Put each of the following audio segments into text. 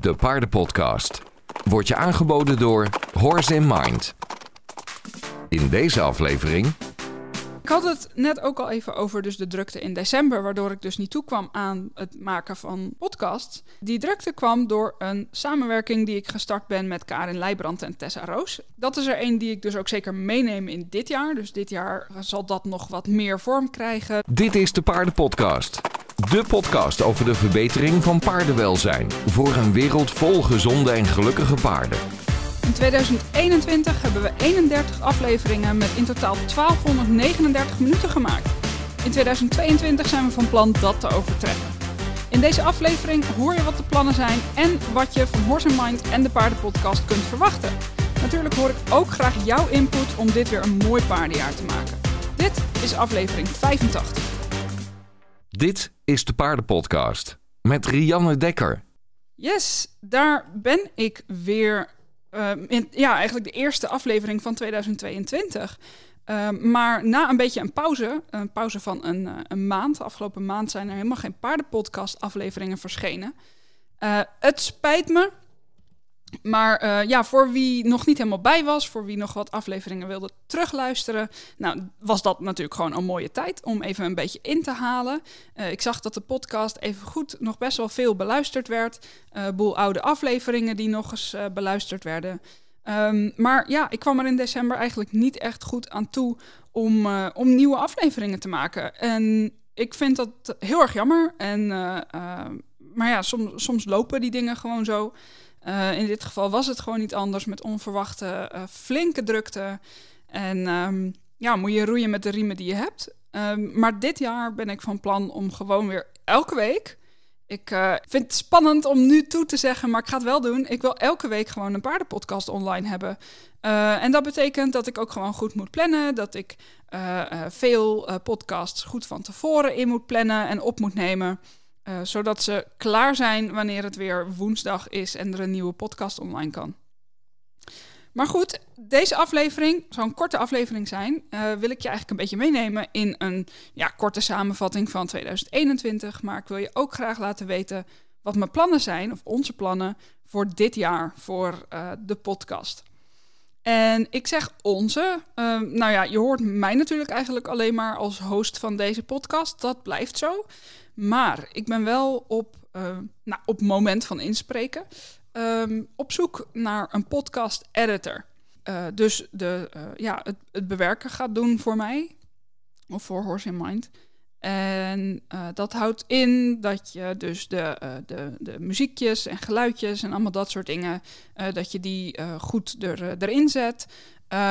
de paardenpodcast. Wordt je aangeboden door Horse in Mind. In deze aflevering Ik had het net ook al even over dus de drukte in december, waardoor ik dus niet toekwam aan het maken van podcasts. Die drukte kwam door een samenwerking die ik gestart ben met Karin Leijbrand en Tessa Roos. Dat is er een die ik dus ook zeker meeneem in dit jaar. Dus dit jaar zal dat nog wat meer vorm krijgen. Dit is de Paardenpodcast. De podcast over de verbetering van paardenwelzijn. Voor een wereld vol gezonde en gelukkige paarden. In 2021 hebben we 31 afleveringen met in totaal 1239 minuten gemaakt. In 2022 zijn we van plan dat te overtreffen. In deze aflevering hoor je wat de plannen zijn en wat je van Horse Mind en de Paardenpodcast kunt verwachten. Natuurlijk hoor ik ook graag jouw input om dit weer een mooi paardenjaar te maken. Dit is aflevering 85. Dit is de Paardenpodcast. Met Rianne Dekker. Yes, daar ben ik weer. Uh, in, ja, eigenlijk de eerste aflevering van 2022. Uh, maar na een beetje een pauze, een pauze van een, uh, een maand. Afgelopen maand zijn er helemaal geen paardenpodcast-afleveringen verschenen. Uh, het spijt me. Maar uh, ja, voor wie nog niet helemaal bij was, voor wie nog wat afleveringen wilde terugluisteren, nou, was dat natuurlijk gewoon een mooie tijd om even een beetje in te halen. Uh, ik zag dat de podcast even goed nog best wel veel beluisterd werd. Uh, boel oude afleveringen die nog eens beluisterd werden. Um, maar ja, ik kwam er in december eigenlijk niet echt goed aan toe om, om nieuwe afleveringen te maken. En ik vind dat heel erg jammer. En, maar ja, soms, soms lopen die dingen gewoon zo. Uh, in dit geval was het gewoon niet anders met onverwachte uh, flinke drukte. En um, ja, moet je roeien met de riemen die je hebt. Um, maar dit jaar ben ik van plan om gewoon weer elke week. Ik uh, vind het spannend om nu toe te zeggen, maar ik ga het wel doen. Ik wil elke week gewoon een paardenpodcast online hebben. en dat betekent dat ik ook gewoon goed moet plannen. Dat ik veel podcasts goed van tevoren in moet plannen en op moet nemen. Uh, zodat ze klaar zijn wanneer het weer woensdag is en er een nieuwe podcast online kan. Maar goed, deze aflevering, zo'n korte aflevering zijn, uh, wil ik je eigenlijk een beetje meenemen in een ja, korte samenvatting van 2021. Maar ik wil je ook graag laten weten wat mijn plannen zijn, of onze plannen, voor dit jaar, voor uh, de podcast. En ik zeg onze. Uh, nou ja, je hoort mij natuurlijk eigenlijk alleen maar als host van deze podcast. Dat blijft zo. Maar ik ben wel op, uh, nou, op moment van inspreken um, op zoek naar een podcast editor. Uh, dus de, uh, ja, het, het, bewerken gaat doen voor mij. Of voor Horse in Mind. En dat houdt in dat je dus de, de, de muziekjes en geluidjes en allemaal dat soort dingen, dat je die goed er, erin zet.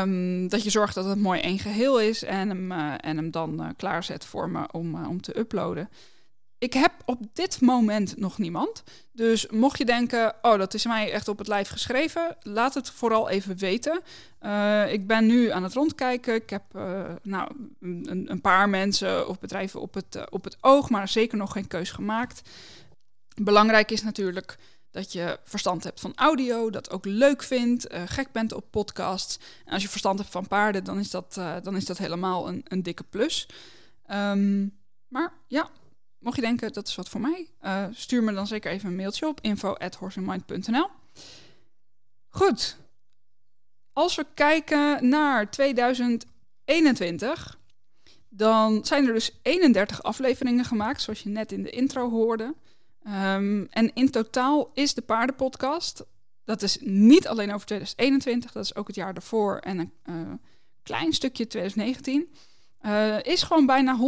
Um, dat je zorgt dat het mooi één geheel is en hem, en hem dan klaarzet voor me om, om te uploaden. Ik heb op dit moment nog niemand. Dus mocht je denken, oh, dat is mij echt op het lijf geschreven, laat het vooral even weten. Uh, ik ben nu aan het rondkijken. Ik heb uh, nou, een, een, paar mensen of bedrijven op het, uh, op het oog, maar zeker nog geen keus gemaakt. Belangrijk is natuurlijk dat je verstand hebt van audio, dat ook leuk vindt, gek bent op podcasts. Als je verstand hebt van paarden, dan is dat, dan is dat helemaal een, een dikke plus. Um, maar ja, Mocht je denken, dat is wat voor mij, uh, stuur me dan zeker even een mailtje op info.horseandmind.nl. Goed. Als we kijken naar 2021, dan zijn er dus 31 afleveringen gemaakt, zoals je net in de intro hoorde. Um, en in totaal is de paardenpodcast, dat is niet alleen over 2021, dat is ook het jaar daarvoor en een uh, klein stukje 2019, uh, is gewoon bijna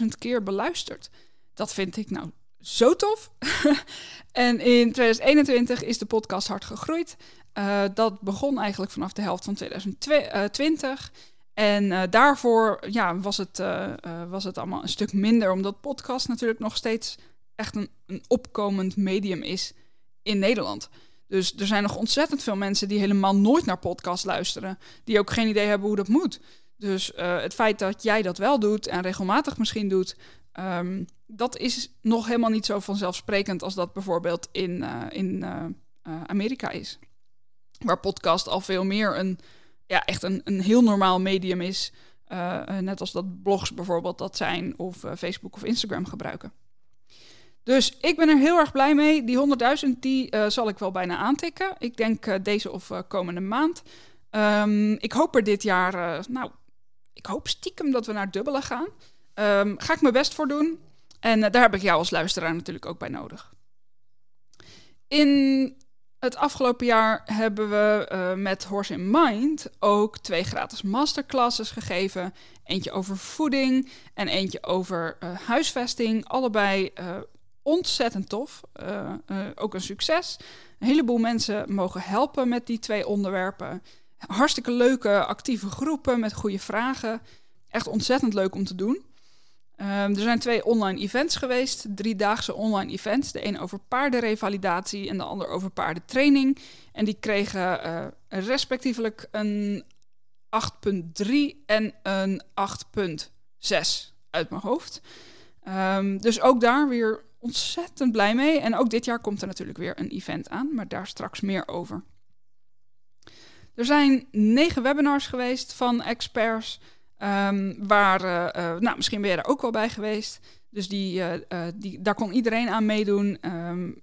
100.000 keer beluisterd. Dat vind ik nou zo tof. en in 2021 is de podcast hard gegroeid. Uh, dat begon eigenlijk vanaf de helft van 2020. En uh, daarvoor ja, was, het, was het allemaal een stuk minder, omdat podcast natuurlijk nog steeds echt een, een opkomend medium is in Nederland. Dus er zijn nog ontzettend veel mensen die helemaal nooit naar podcast luisteren, die ook geen idee hebben hoe dat moet. Dus het feit dat jij dat wel doet en regelmatig misschien doet, um, dat is nog helemaal niet zo vanzelfsprekend als dat bijvoorbeeld in, uh, in uh, uh, Amerika is. Waar podcast al veel meer een, ja, echt een, een heel normaal medium is. net als dat blogs bijvoorbeeld dat zijn, of Facebook of Instagram gebruiken. Dus ik ben er heel erg blij mee. Die 100.000 die zal ik wel bijna aantikken. Ik denk deze of komende maand. Um, ik hoop er dit jaar, nou, ik hoop stiekem dat we naar dubbele gaan. Um, ga ik mijn best voor doen. En daar heb ik jou als luisteraar natuurlijk ook bij nodig. In het afgelopen jaar hebben we uh, met Horse in Mind ook twee gratis masterclasses gegeven. Eentje over voeding en eentje over uh, huisvesting. Allebei ontzettend tof. ook een succes. Een heleboel mensen mogen helpen met die twee onderwerpen. Hartstikke leuke, actieve groepen met goede vragen. Echt ontzettend leuk om te doen. Um, er zijn twee online events geweest, driedaagse online events. De een over paardenrevalidatie en de ander over paardentraining. En die kregen uh, respectievelijk een 8.3 en een 8.6 uit mijn hoofd. Um, dus ook daar weer ontzettend blij mee. En ook dit jaar komt er natuurlijk weer een event aan, maar daar straks meer over. Er zijn negen webinars geweest van experts. Um, waar, uh, nou, misschien ben je daar ook wel bij geweest. Dus die, uh, die, daar kon iedereen aan meedoen. Um,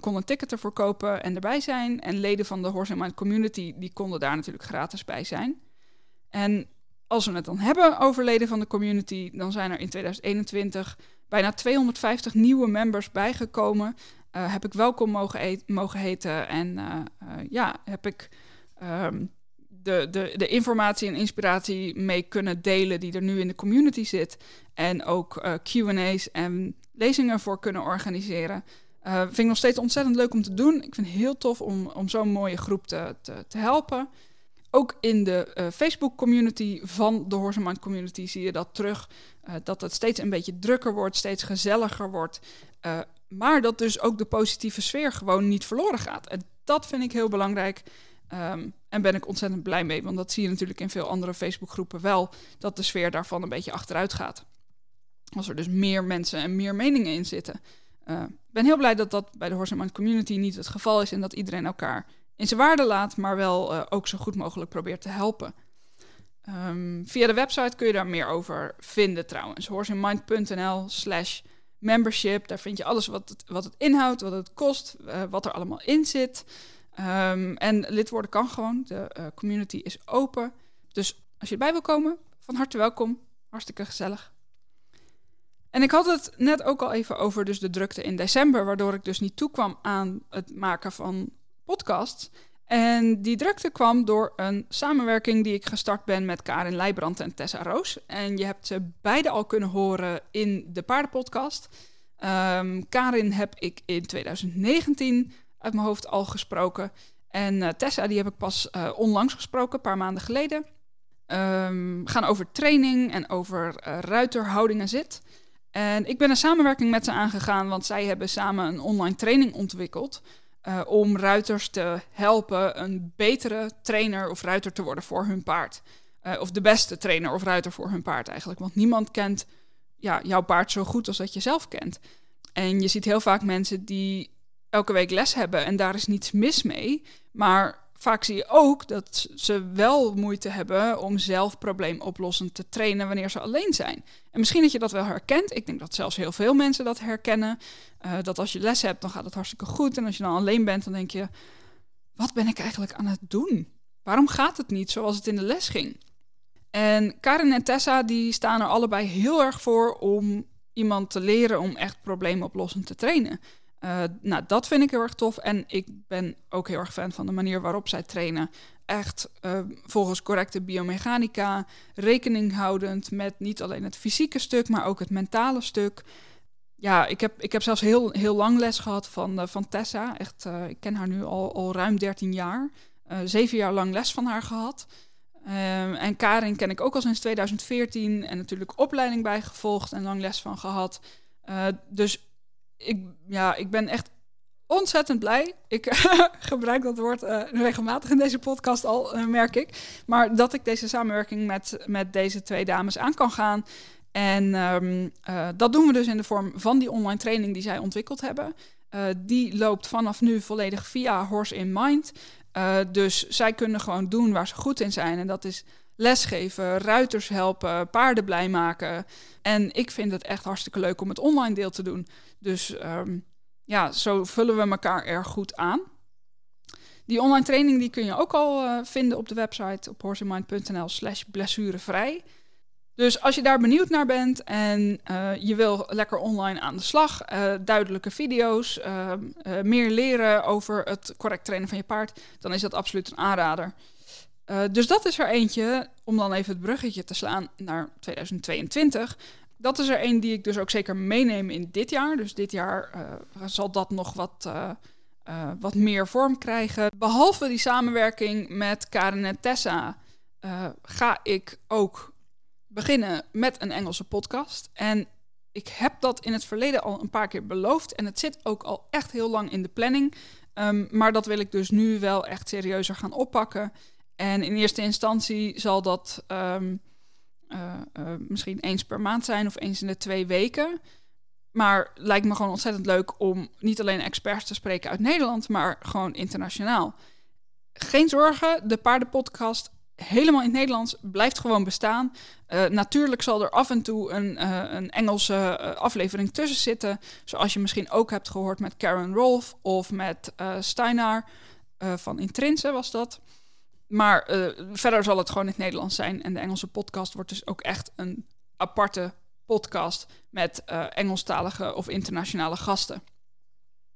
kon een ticket ervoor kopen en erbij zijn. En leden van de Horse Mind Community, die konden daar natuurlijk gratis bij zijn. En als we het dan hebben over leden van de community, dan zijn er in 2021 bijna 250 nieuwe members bijgekomen. heb ik welkom mogen, mogen heten en ja, heb ik... Um, de, de, de informatie en inspiratie mee kunnen delen die er nu in de community zit. En ook uh, QA's en lezingen voor kunnen organiseren. Uh, vind ik nog steeds ontzettend leuk om te doen. Ik vind het heel tof om, om zo'n mooie groep te, te, te, helpen. Ook in de uh, Facebook-community van de Horseman Community zie je dat terug. dat het steeds een beetje drukker wordt, steeds gezelliger wordt. maar dat dus ook de positieve sfeer gewoon niet verloren gaat. En dat vind ik heel belangrijk. Um, en ben ik ontzettend blij mee, want dat zie je natuurlijk in veel andere Facebookgroepen wel, dat de sfeer daarvan een beetje achteruit gaat. Als er dus meer mensen en meer meningen in zitten. Ik uh, ben heel blij dat dat bij de Horseman Community niet het geval is en dat iedereen elkaar in zijn waarde laat, maar wel uh, ook zo goed mogelijk probeert te helpen. Um, via de website kun je daar meer over vinden trouwens. horseinmind.nl slash membership. Daar vind je alles wat het, wat het inhoudt, wat het kost, uh, wat er allemaal in zit. Um, en lid worden kan gewoon. De uh, community is open. Dus als je erbij wil komen, van harte welkom. Hartstikke gezellig. En ik had het net ook al even over dus de drukte in december, waardoor ik dus niet toekwam aan het maken van podcasts. En die drukte kwam door een samenwerking die ik gestart ben met Karin Leijbrand en Tessa Roos. En je hebt ze beide al kunnen horen in de paardenpodcast. Um, Karin heb ik in 2019 uit mijn hoofd al gesproken. En uh, Tessa, die heb ik pas uh, onlangs gesproken, een paar maanden geleden. Um, gaan over training en over uh, ruiterhouding en zit. En ik ben een samenwerking met ze aangegaan, want zij hebben samen een online training ontwikkeld. om ruiters te helpen een betere trainer of ruiter te worden voor hun paard. of de beste trainer of ruiter voor hun paard eigenlijk. Want niemand kent ja, jouw paard zo goed als dat je zelf kent. En je ziet heel vaak mensen die elke week les hebben en daar is niets mis mee. Maar vaak zie je ook dat ze wel moeite hebben om zelf probleemoplossend te trainen wanneer ze alleen zijn. En misschien dat je dat wel herkent. Ik denk dat zelfs heel veel mensen dat herkennen. Uh, dat als je les hebt, dan gaat het hartstikke goed. En als je dan alleen bent, dan denk je: wat ben ik eigenlijk aan het doen? Waarom gaat het niet zoals het in de les ging? En Karin en Tessa die staan er allebei heel erg voor om iemand te leren om echt probleemoplossend te trainen. Uh, nou, dat vind ik heel erg tof. En ik ben ook heel erg fan van de manier waarop zij trainen. Echt uh, volgens correcte biomechanica, rekening houdend met niet alleen het fysieke stuk, maar ook het mentale stuk. Ja, ik heb, ik heb zelfs heel, heel lang les gehad van, uh, van Tessa. Echt, ik ken haar nu al, al ruim 13 jaar. zeven jaar lang les van haar gehad. Ehm, en Karin ken ik ook al sinds 2014 en natuurlijk opleiding bijgevolgd en lang les van gehad. dus ik, ja, ik ben echt ontzettend blij. Ik gebruik dat woord uh, regelmatig in deze podcast al, uh, merk ik. Maar dat ik deze samenwerking met, met deze twee dames aan kan gaan. En um, uh, dat doen we dus in de vorm van die online training die zij ontwikkeld hebben. die loopt vanaf nu volledig via Horse in Mind. dus zij kunnen gewoon doen waar ze goed in zijn. En dat is lesgeven, ruiters helpen, paarden blij maken. En ik vind het echt hartstikke leuk om het online deel te doen. Dus ehm, ja, zo vullen we elkaar erg goed aan. Die online training die kun je ook al uh, vinden op de website op horsemind.nl slash blessurevrij. Dus als je daar benieuwd naar bent en uh, je wil lekker online aan de slag, uh, duidelijke video's, meer leren over het correct trainen van je paard, dan is dat absoluut een aanrader. dus dat is er eentje, om dan even het bruggetje te slaan naar 2022. Dat is er een die ik dus ook zeker meeneem in dit jaar. Dus dit jaar zal dat nog wat uh, wat meer vorm krijgen. Behalve die samenwerking met Karen en Tessa ga ik ook beginnen met een Engelse podcast. En ik heb dat in het verleden al een paar keer beloofd. En het zit ook al echt heel lang in de planning. Um, maar dat wil ik dus nu wel echt serieuzer gaan oppakken. En in eerste instantie zal dat um, uh, misschien eens per maand zijn of eens in de twee weken. Maar lijkt me gewoon ontzettend leuk om niet alleen experts te spreken uit Nederland, maar gewoon internationaal. Geen zorgen, de paardenpodcast helemaal in het Nederlands blijft gewoon bestaan. Uh, natuurlijk zal er af en toe een, een Engelse aflevering tussen zitten. Zoals je misschien ook hebt gehoord met Karen Rolf of met Steinar van Intrinse was dat. Maar verder zal het gewoon in het Nederlands zijn. En de Engelse podcast wordt dus ook echt een aparte podcast met uh, Engelstalige of internationale gasten.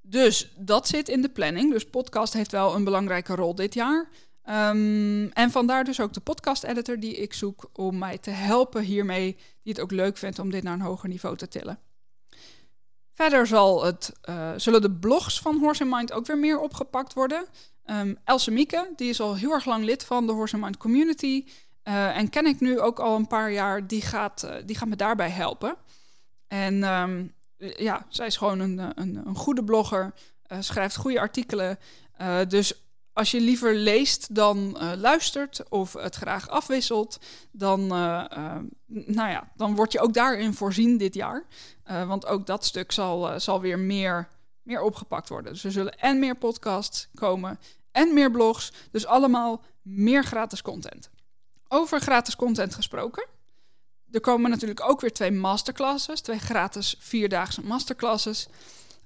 Dus dat zit in de planning. Dus podcast heeft wel een belangrijke rol dit jaar. Um, en vandaar dus ook de podcast-editor die ik zoek om mij te helpen hiermee, die het ook leuk vindt om dit naar een hoger niveau te tillen. Verder zal het, uh, zullen de blogs van Horse Mind ook weer meer opgepakt worden. Um, Else Mieke, die is al heel erg lang lid van de Horse Mind community. Uh, en ken ik nu ook al een paar jaar, die gaat, uh, die gaat me daarbij helpen. En um, ja, zij is gewoon een, een, een goede blogger, uh, schrijft goede artikelen. dus als je liever leest dan luistert of het graag afwisselt, dan, nou ja, dan word je ook daarin voorzien dit jaar. want ook dat stuk zal, zal weer meer, meer opgepakt worden. Dus er zullen en meer podcasts komen en meer blogs. Dus allemaal meer gratis content. Over gratis content gesproken. Er komen natuurlijk ook weer twee masterclasses, twee gratis vierdaagse masterclasses.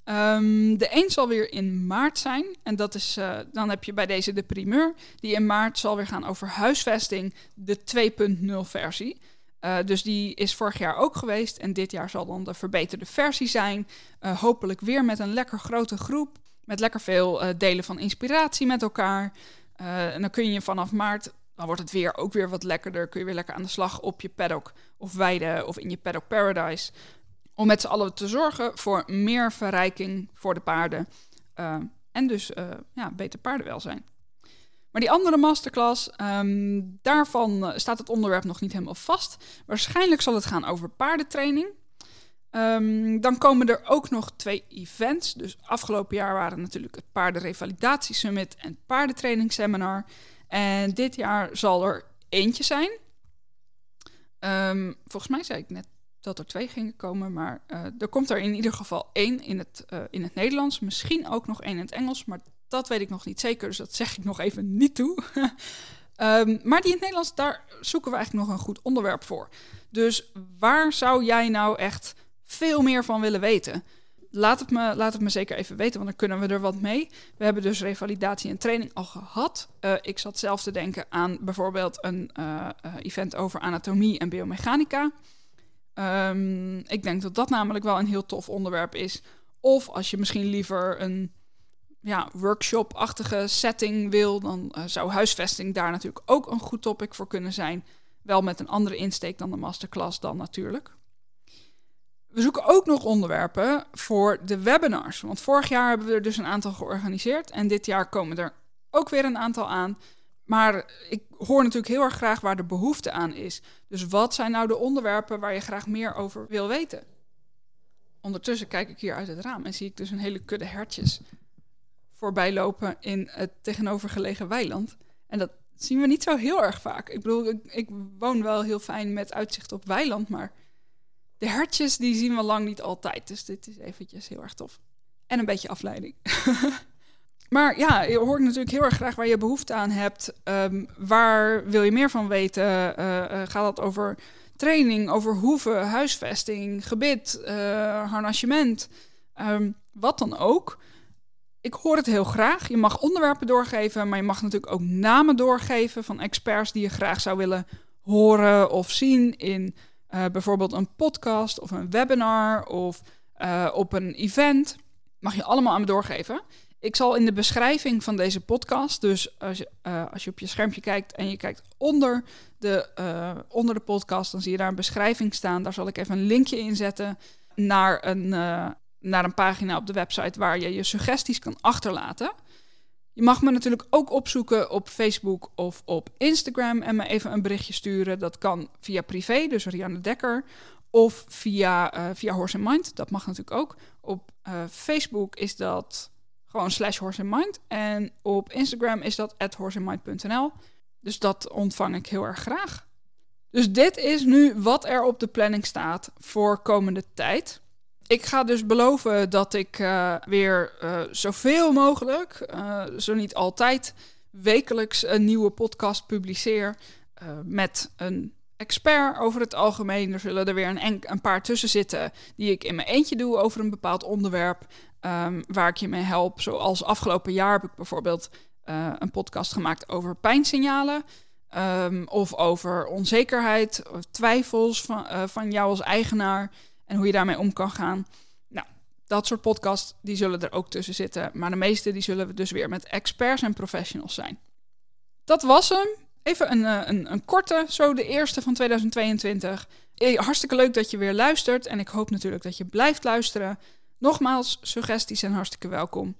Um, de een zal weer in maart zijn. En dat is, uh, dan heb je bij deze de primeur. Die in maart zal weer gaan over huisvesting, de 2.0 versie. Uh, dus die is vorig jaar ook geweest. En dit jaar zal dan de verbeterde versie zijn. Uh, hopelijk weer met een lekker grote groep. Met lekker veel delen van inspiratie met elkaar. en dan kun je vanaf maart dan wordt het weer ook weer wat lekkerder. Kun je weer lekker aan de slag op je paddock of weide of in je paddock paradise. Om met z'n allen te zorgen voor meer verrijking voor de paarden. Uh, en dus ja, beter paardenwelzijn. Maar die andere masterclass, um, daarvan eh, staat het onderwerp nog niet helemaal vast. Waarschijnlijk zal het gaan over paardentraining. Um, dan komen er ook nog twee events. Dus afgelopen jaar waren natuurlijk het Paardenrevalidatie Summit en het Paardentrainingsseminar. En dit jaar zal er eentje zijn. Um, volgens mij zei ik net dat er twee gingen komen, maar uh, er komt er in ieder geval één in het, uh, in het Nederlands. Misschien ook nog één in het Engels, maar dat weet ik nog niet zeker, dus dat zeg ik nog even niet toe. um, maar die in het Nederlands, daar zoeken we eigenlijk nog een goed onderwerp voor. Dus waar zou jij nou echt veel meer van willen weten? laat het, me, laat het me zeker even weten, want dan kunnen we er wat mee. We hebben dus revalidatie en training al gehad. Uh, ik zat zelf te denken aan bijvoorbeeld een uh, uh, event over anatomie en biomechanica. Um, ik denk dat dat namelijk wel een heel tof onderwerp is. Of als je misschien liever een ja, workshop-achtige setting wil, dan zou huisvesting daar natuurlijk ook een goed topic voor kunnen zijn. Wel met een andere insteek dan de masterclass dan natuurlijk. We zoeken ook nog onderwerpen voor de webinars. Want vorig jaar hebben we er dus een aantal georganiseerd. En dit jaar komen er ook weer een aantal aan. Maar ik hoor natuurlijk heel erg graag waar de behoefte aan is. Dus wat zijn nou de onderwerpen waar je graag meer over wil weten? Ondertussen kijk ik hier uit het raam en zie ik dus een hele kudde hertjes voorbij lopen in het tegenovergelegen weiland. En dat zien we niet zo heel erg vaak. Ik bedoel, ik, ik woon wel heel fijn met uitzicht op weiland, maar de hertjes die zien we lang niet altijd. Dus dit is eventjes heel erg tof. En een beetje afleiding. maar ja, je hoort natuurlijk heel erg graag waar je behoefte aan hebt. Um, waar wil je meer van weten? Uh, uh, gaat het over training, over hoeven, huisvesting, gebit, uh, harnassement? Ehm, wat dan ook. Ik hoor het heel graag. Je mag onderwerpen doorgeven, maar je mag natuurlijk ook namen doorgeven van experts die je graag zou willen horen of zien in uh, bijvoorbeeld een podcast of een webinar of uh, op een event. Mag je allemaal aan me doorgeven. Ik zal in de beschrijving van deze podcast, dus als je, uh, als je op je schermpje kijkt en je kijkt onder de, onder de podcast, dan zie je daar een beschrijving staan. Daar zal ik even een linkje in zetten naar een, naar een pagina op de website waar je je suggesties kan achterlaten. Je mag me natuurlijk ook opzoeken op Facebook of op Instagram en me even een berichtje sturen. Dat kan via privé, dus Rianne Dekker, of via, uh, via Horse Mind. Dat mag natuurlijk ook. Op uh, Facebook is dat gewoon slash Horse Mind. En op Instagram is dat at horseandmind.nl. Dus dat ontvang ik heel erg graag. Dus dit is nu wat er op de planning staat voor komende tijd. Ik ga dus beloven dat ik uh, weer uh, zoveel mogelijk, uh, zo niet altijd, wekelijks een nieuwe podcast publiceer. met een expert over het algemeen. Er zullen er weer een, een, paar tussen zitten die ik in mijn eentje doe over een bepaald onderwerp. Um, waar ik je mee help. Zoals afgelopen jaar heb ik bijvoorbeeld een podcast gemaakt over pijnsignalen. Um, of over onzekerheid, of twijfels van, van jou als eigenaar en hoe je daarmee om kan gaan. Nou, dat soort podcasts die zullen er ook tussen zitten, maar de meeste die zullen dus weer met experts en professionals zijn. Dat was hem. Even een, eh, een, een korte, zo de eerste van 2022. Eh, hartstikke leuk dat je weer luistert en ik hoop natuurlijk dat je blijft luisteren. Nogmaals, suggesties zijn hartstikke welkom.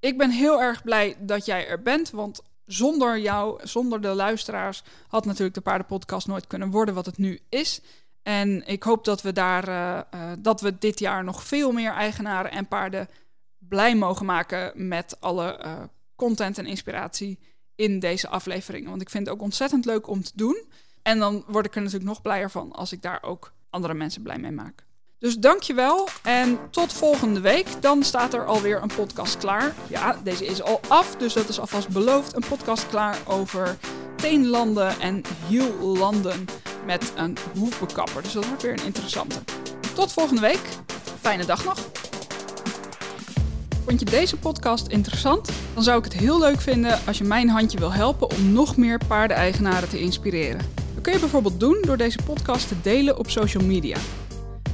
Ik ben heel erg blij dat jij er bent, want zonder jou, zonder de luisteraars, had natuurlijk de Paardenpodcast nooit kunnen worden wat het nu is. En ik hoop dat we daar uh, uh, dat we dit jaar nog veel meer eigenaren en paarden blij mogen maken met alle uh, content en inspiratie in deze afleveringen. Want ik vind het ook ontzettend leuk om te doen. En dan word ik er natuurlijk nog blijer van als ik daar ook andere mensen blij mee maak. Dus dankjewel en tot volgende week. Dan staat er alweer een podcast klaar. Ja, deze is al af, dus dat is alvast beloofd. Een podcast klaar over teenlanden en hiellanden met een hoefbekapper. Dus dat wordt weer een interessante. Tot volgende week. Fijne dag nog. Vond je deze podcast interessant? Dan zou ik het heel leuk vinden als je mijn handje wil helpen om nog meer paardeneigenaren te inspireren. Dat kun je bijvoorbeeld doen door deze podcast te delen op social media.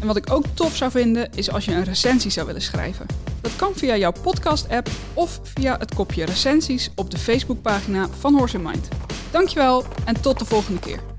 En wat ik ook tof zou vinden is als je een recensie zou willen schrijven. Dat kan via jouw podcast-app of via het kopje recensies op de Facebookpagina van Horse Mind. Dankjewel en tot de volgende keer.